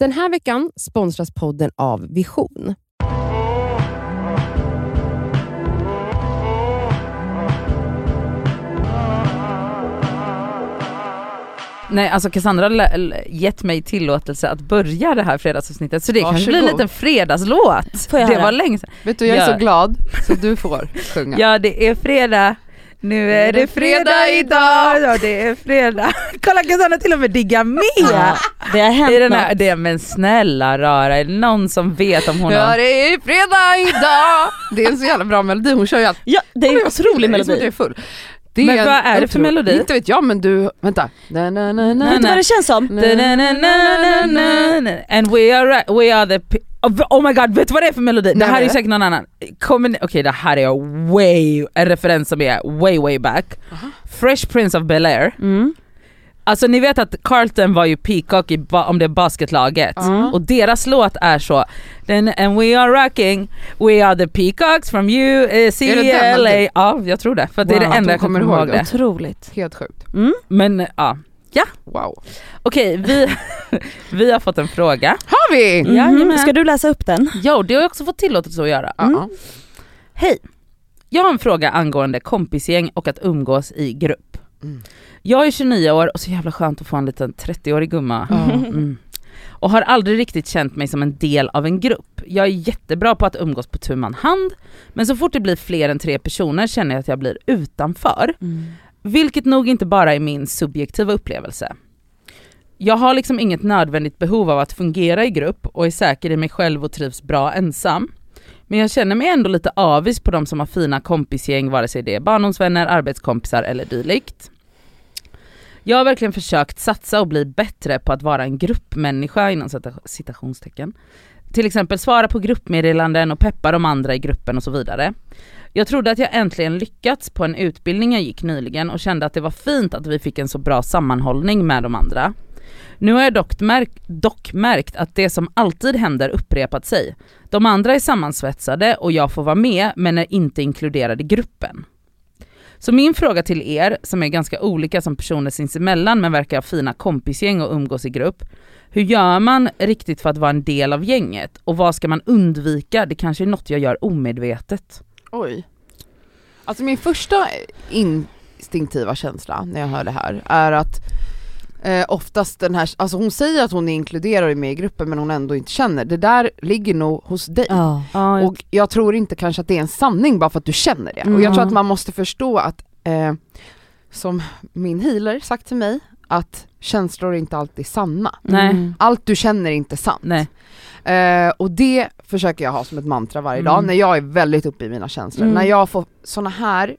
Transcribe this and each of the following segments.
Den här veckan sponsras podden av Vision. Nej alltså Cassandra har gett mig tillåtelse att börja det här fredagsavsnittet så det kanske blir en Varsågod. liten fredagslåt. Det höra? var länge sedan. Vet du, jag är Ja. så glad så du får sjunga. Ja det är fredag, nu är det fredag idag, ja det är fredag. Kolla Cassandra till och med diggar med! Ja, det har hänt I den här, det, men snälla rara, är det någon som vet om hon Ja har... det är fredag idag! Det är en så jävla bra melodi, hon kör ju alltid. Ja, det är en otrolig Det melodi. är full. Det Men en vad är det för melodi? Inte vet jag men du, vänta. Na, na, na, na. Vet du vad det känns som? And we are, we are the... Oh, oh my god, vet du vad det är för melodi? Det Nej, här vad är är det? säkert någon annan. Okej det här är way, en referens som är way way back. Fresh Prince of Bel-Air. Mm. Alltså ni vet att Carlton var ju peacock i, ba- om det basketlaget. Ja. Och deras låt är så, then, and we are rocking, we are the peacocks from you, uh, den CLA. Ja jag tror det, för att det är Wow, det enda jag kommer ihåg det. Otroligt. Helt sjukt. Mm. Men ja, Wow. okej vi, vi har fått en fråga. Har vi? Mhm. Jajamän. Ska du läsa upp den? Jo det har jag också fått tillåtelse att göra. Ja. Hej! Jag har en fråga angående kompisgäng och att umgås i grupp. Mm. Jag är 29 år och så jävla skönt att få en liten 30-årig gumma. Ja. Mm. Och har aldrig riktigt känt mig som en del av en grupp. Jag är jättebra på att umgås på tu man hand, men så fort det blir fler än tre personer känner jag att jag blir utanför. Vilket nog inte bara är min subjektiva upplevelse. Jag har liksom inget nödvändigt behov av att fungera i grupp och är säker i mig själv och trivs bra ensam. Men jag känner mig ändå lite avis på de som har fina kompisgäng, vare sig det är barndomsvänner, arbetskompisar eller dylikt. Jag har verkligen försökt satsa och bli bättre på att vara en gruppmänniska inom citationstecken. Till exempel svara på gruppmeddelanden och peppa de andra i gruppen och så vidare. Jag trodde att jag äntligen lyckats på en utbildning jag gick nyligen och kände att det var fint att vi fick en så bra sammanhållning med de andra. Nu har jag dock, märk- dock märkt att det som alltid händer upprepat sig. De andra är sammansvetsade och jag får vara med men är inte inkluderad i gruppen. Så min fråga till er, som är ganska olika som personer sinsemellan men verkar ha fina kompisgäng och umgås i grupp. Hur gör man riktigt för att vara en del av gänget? Och vad ska man undvika? Det kanske är något jag gör omedvetet. Oj. Alltså min första instinktiva känsla när jag hör det här är att eh, oftast den här, alltså hon säger att hon är inkluderad med i gruppen men hon ändå inte känner. Det där ligger nog hos dig. Ja. Ja, Och jag tror inte kanske att det är en sanning bara för att du känner det. Och jag Mm. tror att man måste förstå att, eh, som min healer sagt till mig, att känslor är inte alltid sanna. Nej. Mm. Allt du känner är inte sant. Nej. Eh, och det försöker jag ha som ett mantra varje dag Mm. när jag är väldigt uppe i mina känslor. Mm. När jag får såna här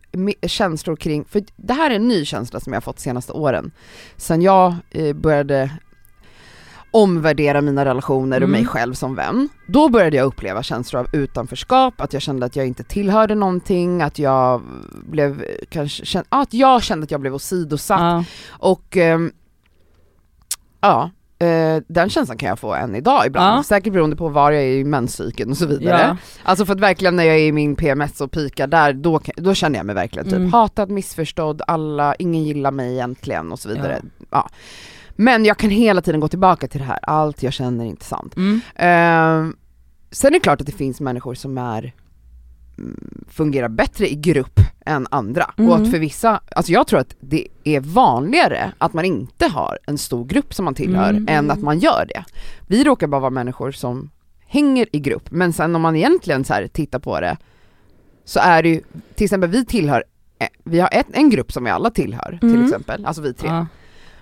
känslor kring, för det här är en ny känsla som jag har fått de senaste åren. Sen jag eh, började omvärdera mina relationer och Mm. mig själv som vän. Då började jag uppleva känslor av utanförskap, att jag kände att jag inte tillhörde någonting, att jag blev kanske, ja, att jag kände att jag blev åsidosatt. Ja. Och ehm, ja, eh, den känslan kan jag få än idag ibland. Ja. Säkert beroende på var jag är i menscykeln och så vidare. Ja. Alltså för att verkligen när jag är i min PMS och pikar där, då, då känner jag mig verkligen typ Mm. hatad, missförstådd, alla, ingen gillar mig egentligen och så vidare. Ja. Men jag kan hela tiden gå tillbaka till det här, allt jag känner är inte sant. Mm. Ehm, sen är det klart att det finns människor som är mm, fungerar bättre i grupp än andra. Mm. Och att för vissa, alltså jag tror att det är vanligare att man inte har en stor grupp som man tillhör Mm. än att man gör det. Vi råkar bara vara människor som hänger i grupp, men sen om man egentligen så tittar på det så är det ju, till exempel vi tillhör, eh, vi har ett, en grupp som vi alla tillhör till Mm. exempel, alltså vi tre. Ja.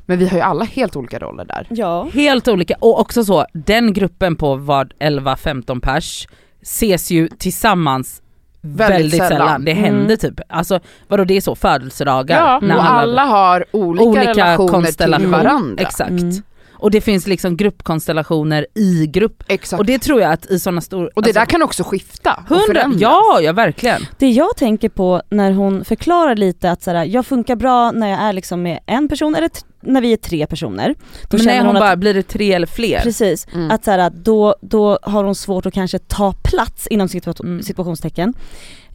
Men vi har ju alla helt olika roller där. Ja. Helt olika, och också så, den gruppen på vad 11-15 pers ses ju tillsammans väldigt, Väldigt sällan. sällan. Det Mm. händer typ, alltså vadå det är så födelsedagar? Ja, när och alla har olika, olika relationer till konstellationer. varandra. Exakt. Mm. Och det finns liksom gruppkonstellationer i grupp. Exakt. Och det tror jag att i sådana stora... Och det där kan också skifta och Hundra, förändras. ja, ja verkligen. Det jag tänker på när hon förklarar lite att såhär, jag funkar bra när jag är liksom med en person eller när vi är tre personer. Då Men när hon att, bara, blir det tre eller fler? Precis, Mm. att såhär, då, då har hon svårt att kanske ta plats inom situa- Mm. situationstecken.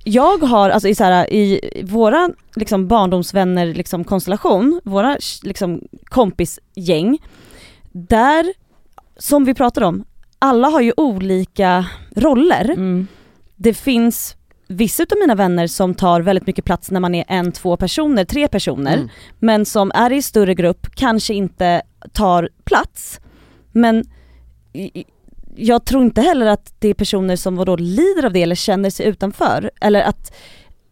Jag har, alltså i, såhär, i våra liksom, barndomsvänner liksom, konstellation, våra liksom, kompisgäng, där som vi pratade om, alla har ju olika roller. Mm. Det finns vissa utav mina vänner som tar väldigt mycket plats när man är en, två personer, tre personer. Mm. Men som är i större grupp kanske inte tar plats. Men jag tror inte heller att det är personer som vadå, lider av det eller känner sig utanför. Eller att,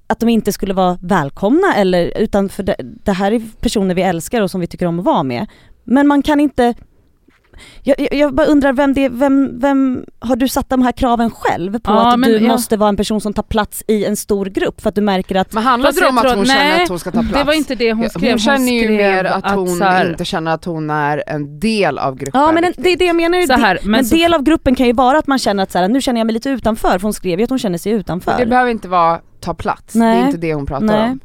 att de inte skulle vara välkomna eller utan för det, det här är personer vi älskar och som vi tycker om att vara med. Men man kan inte jag, jag, bara undrar vem det vem, vem har du satt de här kraven själv på Ja, att men du jag- måste vara en person som tar plats i en stor grupp för att du märker att Men handlar Fast det om att hon nej, känner att hon ska ta plats? Det var inte det hon skrev. hon känner ju skrev mer att hon så här- inte känner att hon är en del av gruppen. Ja men en, det är det jag menar, Så här, det, men men så- del av gruppen kan ju vara att man känner att så här, nu känner jag mig lite utanför, för hon skrev ju att hon känner sig utanför. Det behöver inte vara ta plats, det Nej. är inte det hon pratar Nej. om.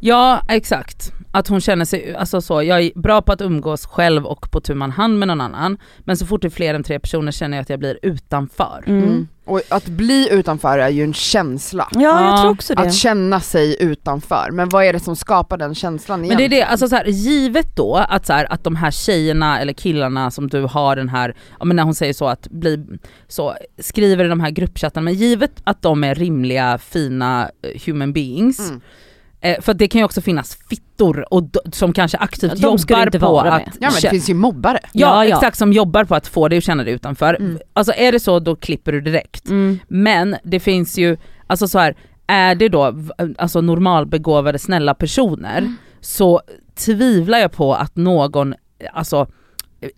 Ja exakt, att hon känner sig, alltså så, jag är bra på att umgås själv och på tu man hand med någon annan, men så fort det är fler än tre personer känner jag att jag blir utanför. Mm. Mm. Och att bli utanför är ju en känsla. Ja jag Ja, tror också det. Att känna sig utanför, men vad är det som skapar den känslan igen? Men det är det, alltså så här, givet då att, så här, att de här tjejerna eller killarna som du har den här, ja men när hon säger så att bli, så skriver i de här gruppchattarna, men givet att de är rimliga, fina eh, human beings, Mm. Eh, för det kan ju också finnas fittor och som kanske aktivt De skulle jobbar inte på att med. Ja men det finns ju mobbare. Ja, Ja, ja. exakt, som jobbar på att få dig att känna dig utanför. Mm. Alltså är det så då klipper du direkt. Mm. Men det finns ju, alltså så här, är det då alltså normalbegåvade snälla personer Mm. så tvivlar jag på att någon, alltså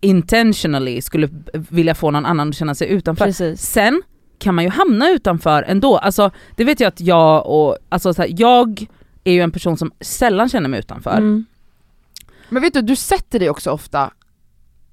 intentionally skulle vilja få någon annan att känna sig utanför. Precis. Sen kan man ju hamna utanför ändå. Alltså det vet jag att jag och, alltså så här, jag är ju en person som sällan känner mig utanför. Mm. Men vet du, du sätter dig också ofta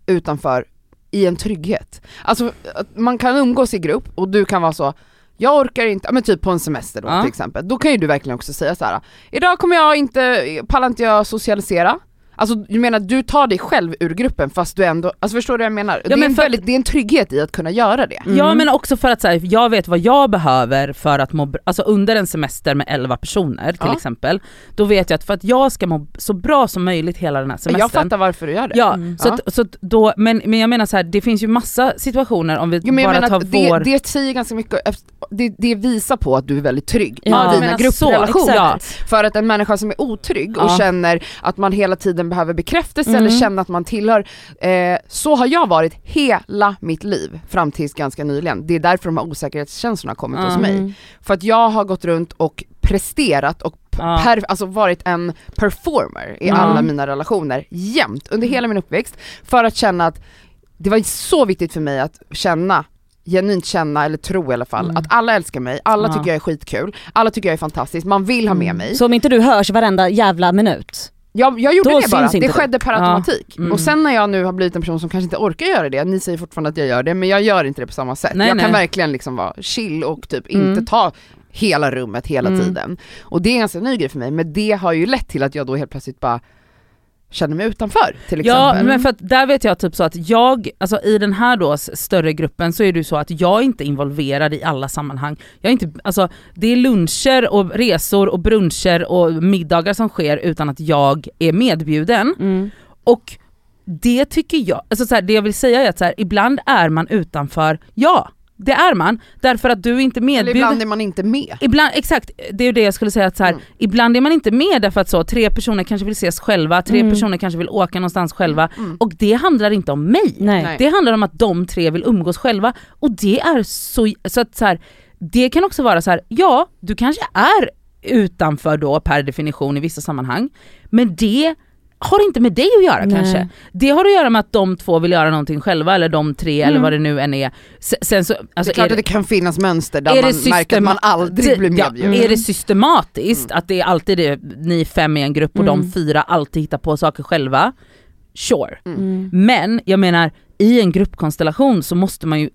utanför i en trygghet. Alltså man kan umgås i grupp och du kan vara så jag orkar inte, men typ på en semester då Ja. till exempel, då kan ju du verkligen också säga så här. idag kommer jag inte, pallar inte jag socialisera. Alltså du menar du tar dig själv ur gruppen fast du ändå, alltså förstår du vad jag menar? det, är men en för- väldigt, det är en trygghet i att kunna göra det. Ja Mm. men också för att så här, jag vet vad jag behöver för att må alltså under en semester med 11 personer till Ja. exempel, då vet jag att för att jag ska må så bra som möjligt hela den här Men semestern. jag fattar varför du gör det. Ja, Mm. så, Ja. Att, så att då, men, men jag menar så här, det finns ju massa situationer om vi Jo, bara menar tar att det, vår... det säger ganska mycket, det, det visar på att du är väldigt trygg i Ja, du dina grupprelationer. ja. För att en människa som är otrygg och Ja. känner att man hela tiden behöver bekräftelse Mm. eller känner att man tillhör, eh, så har jag varit hela mitt liv fram tills ganska nyligen. Det är därför de här osäkerhetskänslorna har kommit hos Ja. mig. Mm. För att jag har gått runt och presterat och Ja. per, alltså varit en performer i Ja. alla mina relationer jämt under hela min uppväxt för att känna att det var så viktigt för mig att känna genuint känna, eller tro i alla fall, Mm. att alla älskar mig, alla Ja. tycker jag är skitkul, alla tycker jag är fantastisk, man vill ha med Mm. mig. Så om inte du hörs varenda jävla minut, Jag, jag gjorde Då det bara, det du. skedde per Ja. automatik. Mm. Och sen när jag nu har blivit en person som kanske inte orkar göra det, ni säger fortfarande att jag gör det, men jag gör inte det på samma sätt. Nej, jag kan nej. verkligen liksom vara chill och typ Mm. inte ta hela rummet hela Mm. tiden. Och det är en ganska ny grej för mig, men det har ju lett till att jag då helt plötsligt bara känner mig utanför till Ja exempel. men för att där vet jag typ så att jag, alltså i den här då större gruppen så är det ju så att jag är inte involverad i alla sammanhang. Jag är inte, alltså, det är luncher och resor och bruncher och middagar som sker utan att jag är medbjuden. mm. Och det tycker jag, alltså så här, det jag vill säga är att så här, ibland är man utanför, ja det är man, därför att du är inte Eller medbjuden. ibland är man inte med. Ibland, exakt, det är ju det jag skulle säga att så här, Mm. ibland är man inte med därför att så, tre personer kanske vill ses själva, tre Mm. personer kanske vill åka någonstans själva Mm. och det handlar inte om mig. Nej. Nej. Det handlar om att de tre vill umgås själva och det är så, så att så här, det kan också vara så här, ja du kanske är utanför då per definition i vissa sammanhang, men det har inte med dig att göra Nej. kanske. Det har att göra med att de två vill göra någonting själva eller de tre eller Mm. vad det nu än är. Sen, så, det alltså är klart är att det kan finnas mönster där är man det märker att man aldrig blir ja, medbjuden. Är det systematiskt, att det är alltid det, ni fem i en grupp och de Mm. fyra alltid hittar på saker själva, sure. Mm. Men jag menar, i en gruppkonstellation så måste man ju,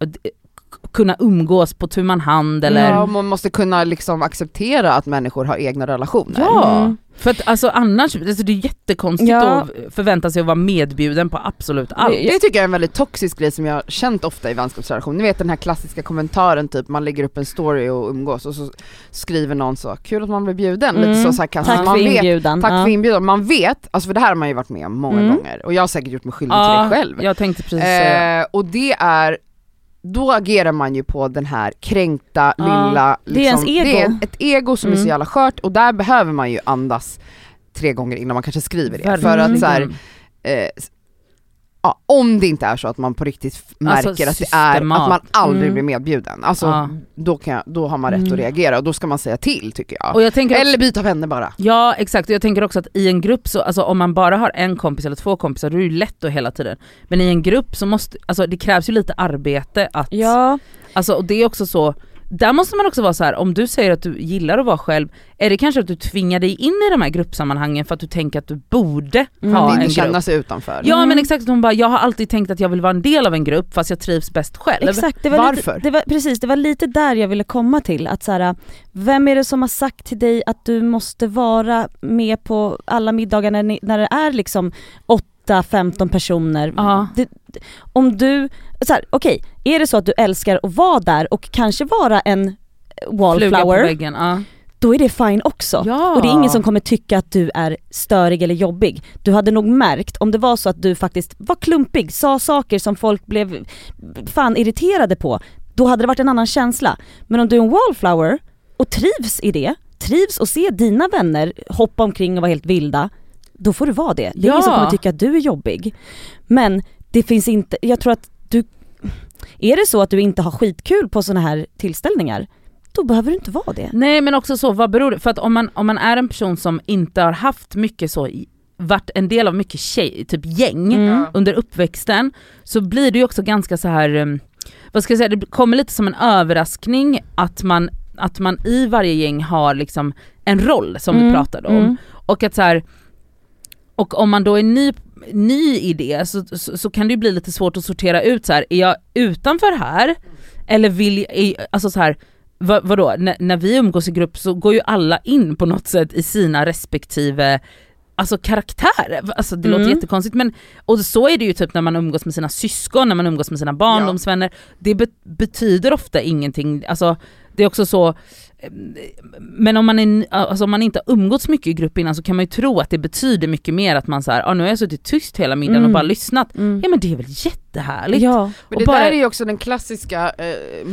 kunna umgås på tu man hand eller Ja, man måste kunna liksom acceptera att människor har egna relationer. Ja, Mm. för att alltså annars, alltså, det är jättekonstigt Ja. att förvänta sig att vara medbjuden på absolut allt. Det tycker jag är en väldigt toxisk grej som jag har känt ofta i vänskapsrelationer. Ni vet den här klassiska kommentaren typ, man lägger upp en story och umgås och så skriver någon så, kul att man blev bjuden, lite Mm. så sarkastiskt. Tack man för vet, inbjudan. Tack ja. för inbjudan, man vet, alltså för det här har man ju varit med om många Mm. gånger och jag har säkert gjort mig skyldig till det själv. jag tänkte precis. Eh, och det är, då agerar man ju på den här kränkta Ja, lilla, det är ens ego. det är ett ego som är så Mm. jävla skört och där behöver man ju andas tre gånger innan man kanske skriver det. För att så här, Verkligen. eh, ja, om det inte är så att man på riktigt Alltså, märker att det är, att man aldrig Mm. blir medbjuden. Alltså Ja. då, kan jag, då har man rätt Mm. att reagera och då ska man säga till tycker jag. Och jag tänker Eller byta vänner bara. Ja exakt, och jag tänker också att i en grupp så, alltså om man bara har en kompis eller två kompisar då är det ju lätt att hela tiden. Men i en grupp så måste, alltså det krävs ju lite arbete att, Ja, alltså och det är också så, där måste man också vara så här: om du säger att du gillar att vara själv, är det kanske att du tvingar dig in i de här gruppsammanhangen för att du tänker att du borde Mm. ha en grupp? känna sig utanför. Ja Mm. men exakt, hon bara jag har alltid tänkt att jag vill vara en del av en grupp fast jag trivs bäst själv. exakt. Det var Varför? Lite, det var, precis, det var lite där jag ville komma till. Att så här, vem är det som har sagt till dig att du måste vara med på alla middagar när, ni, när det är liksom 8-15 personer? Ja. Det, om du, så här, okej, är det så att du älskar att vara där och kanske vara en wallflower, väggen. Ja. då är det fine också. Ja. Och det är ingen som kommer tycka att du är störig eller jobbig. Du hade nog märkt om det var så att du faktiskt var klumpig, sa saker som folk blev fan irriterade på, då hade det varit en annan känsla. Men om du är en wallflower och trivs i det, trivs och se dina vänner hoppa omkring och vara helt vilda, då får du vara det. Det är ingen som Ja. kommer tycka att du är jobbig. Men det finns inte, jag tror att du, är det så att du inte har skitkul på sådana här tillställningar, då behöver du inte vara det. Nej men också så, vad beror det För att om man, om man är en person som inte har haft mycket så, i- varit en del av mycket tjej, typ gäng Mm. under uppväxten, så blir det ju också ganska så här um, vad ska jag säga, det kommer lite som en överraskning att man, att man i varje gäng har liksom en roll som vi Mm. pratade om. Mm. Och att så här, och om man då är ny, ny i det så, så, så kan det ju bli lite svårt att sortera ut så här, är jag utanför här? Eller vill är, alltså så här, vad, vadå, N- när vi umgås i grupp så går ju alla in på något sätt i sina respektive Alltså karaktärer, alltså det låter Mm. jättekonstigt men och så är det ju typ när man umgås med sina syskon, när man umgås med sina barndomsvänner. Det be- betyder ofta ingenting, alltså det är också så men om man, är, alltså om man inte har umgåtts mycket i grupp innan så kan man ju tro att det betyder mycket mer att man såhär, ah, nu har jag suttit tyst hela middagen och Mm. bara lyssnat. Mm. Ja men det är väl jättehärligt? Ja. Men Och det bara- där är ju också den klassiska eh,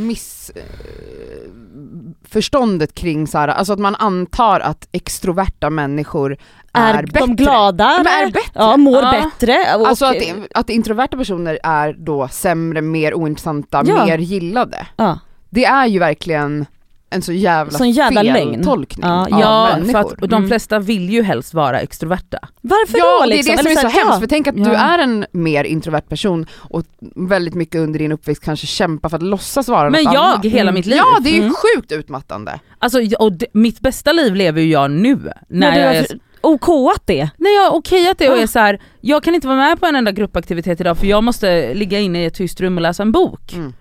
missförståndet kring så här, alltså att man antar att extroverta människor är, Är, bättre. de glada? De är bättre. Ja, mår Ja. bättre. Och, Alltså att, att introverta personer är då sämre, mer ointressanta, Ja. mer gillade. ja. Det är ju verkligen en så jävla, Sån jävla lögn. feltolkning Ja, av Ja, för människor. att de Mm. flesta vill ju helst vara extroverta. Varför Ja, då och det är liksom? det som är så här, hemskt, ja. för tänk att Ja. du är en mer introvert person och väldigt mycket under din uppväxt kanske kämpar för att låtsas vara Men något jag annat. hela mitt liv. Ja det är ju Mm. sjukt utmattande. Alltså, och det, mitt bästa liv lever ju jag nu. När När du jag är, OKat det. när jag har okejat det och Ah. är så här, jag kan inte vara med på en enda gruppaktivitet idag för jag måste ligga inne i ett tyst rum och läsa en bok. Mm.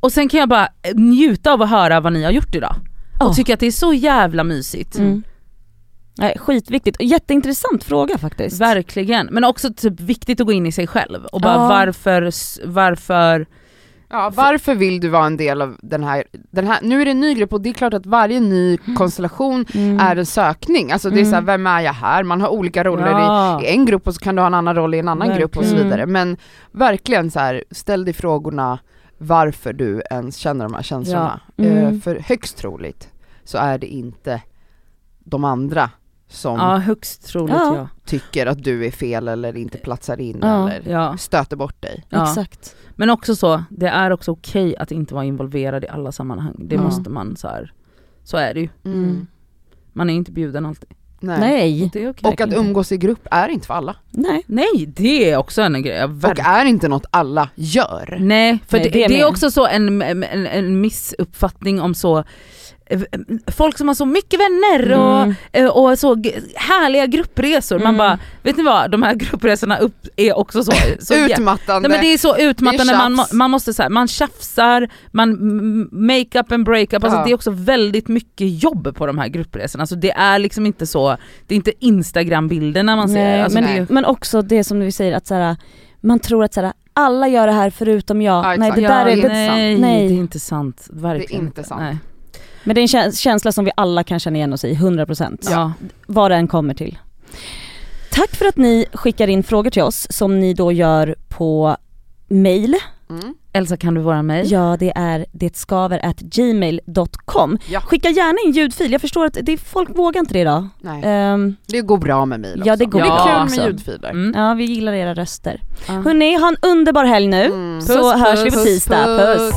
Och sen kan jag bara njuta av att höra vad ni har gjort idag. Och tycka att det är så jävla mysigt. Mm. Nej, skitviktigt. Och Jätteintressant fråga faktiskt. Verkligen, men också typ viktigt att gå in i sig själv och bara Ja. varför, varför, Ja, varför vill du vara en del av den här, den här, nu är det en ny grupp och det är klart att varje ny konstellation Mm. är en sökning, alltså det är Mm. såhär, vem är jag här? Man har olika roller Ja. i, i en grupp och så kan du ha en annan roll i en annan grupp och så Verkligen. vidare. Men verkligen så här, ställ dig frågorna varför du ens känner de här känslorna. Ja. Mm. Eh, för högst troligt så är det inte de andra som ja högst troligt Ja. tycker att du är fel eller inte platsar in Ja. eller ja. stöter bort dig. Ja. Exakt. Men också så, det är också okej att inte vara involverad i alla sammanhang. Det Ja. måste man så här. så är det ju. Mm. Man är inte bjuden alltid. Nej. Nej. Det är okej. Och att umgås i grupp är inte för alla. Nej. Nej det är också en grej. Jag Och är inte något alla gör. Nej, för Nej, det, det det, är också så en, en, en missuppfattning om så folk som har så mycket vänner och, Mm. eh, och så härliga gruppresor. Man Mm. bara, vet ni vad, de här gruppresorna upp är också så, så Utmattande. Nej, men det är så utmattande, man, må- tjafs. man måste så här, man tjafsar, man m- make up and break up, alltså Ja. det är också väldigt mycket jobb på de här gruppresorna. Alltså det är liksom inte så, det är inte instagrambilderna man ser. Nej, Alltså men, det är, men också det som vi säger att så här, man tror att så här, alla gör det här förutom jag. Ja, nej, det Ja, där är, det det, är nej, nej. det är inte sant. Verkligen inte sant. Nej. Men det är en kä- känsla som vi alla kan känna igen oss i, 100%. Ja. Vad det än kommer till. Tack för att ni skickar in frågor till oss som ni då gör på mail. Mm. Elsa kan du vara mig? Ja det är detsskaver@gmail.com. Ja. Skicka gärna in ljudfil, jag förstår att det, folk vågar inte det idag. Nej. Ehm, Det går bra med mejl Ja, också. det går det är bra kul också. med ljudfiler. Mm. ja vi gillar era röster. Ja. Hörs, ha en underbar helg nu. Mm. Så hörs vi på tisdag, puss.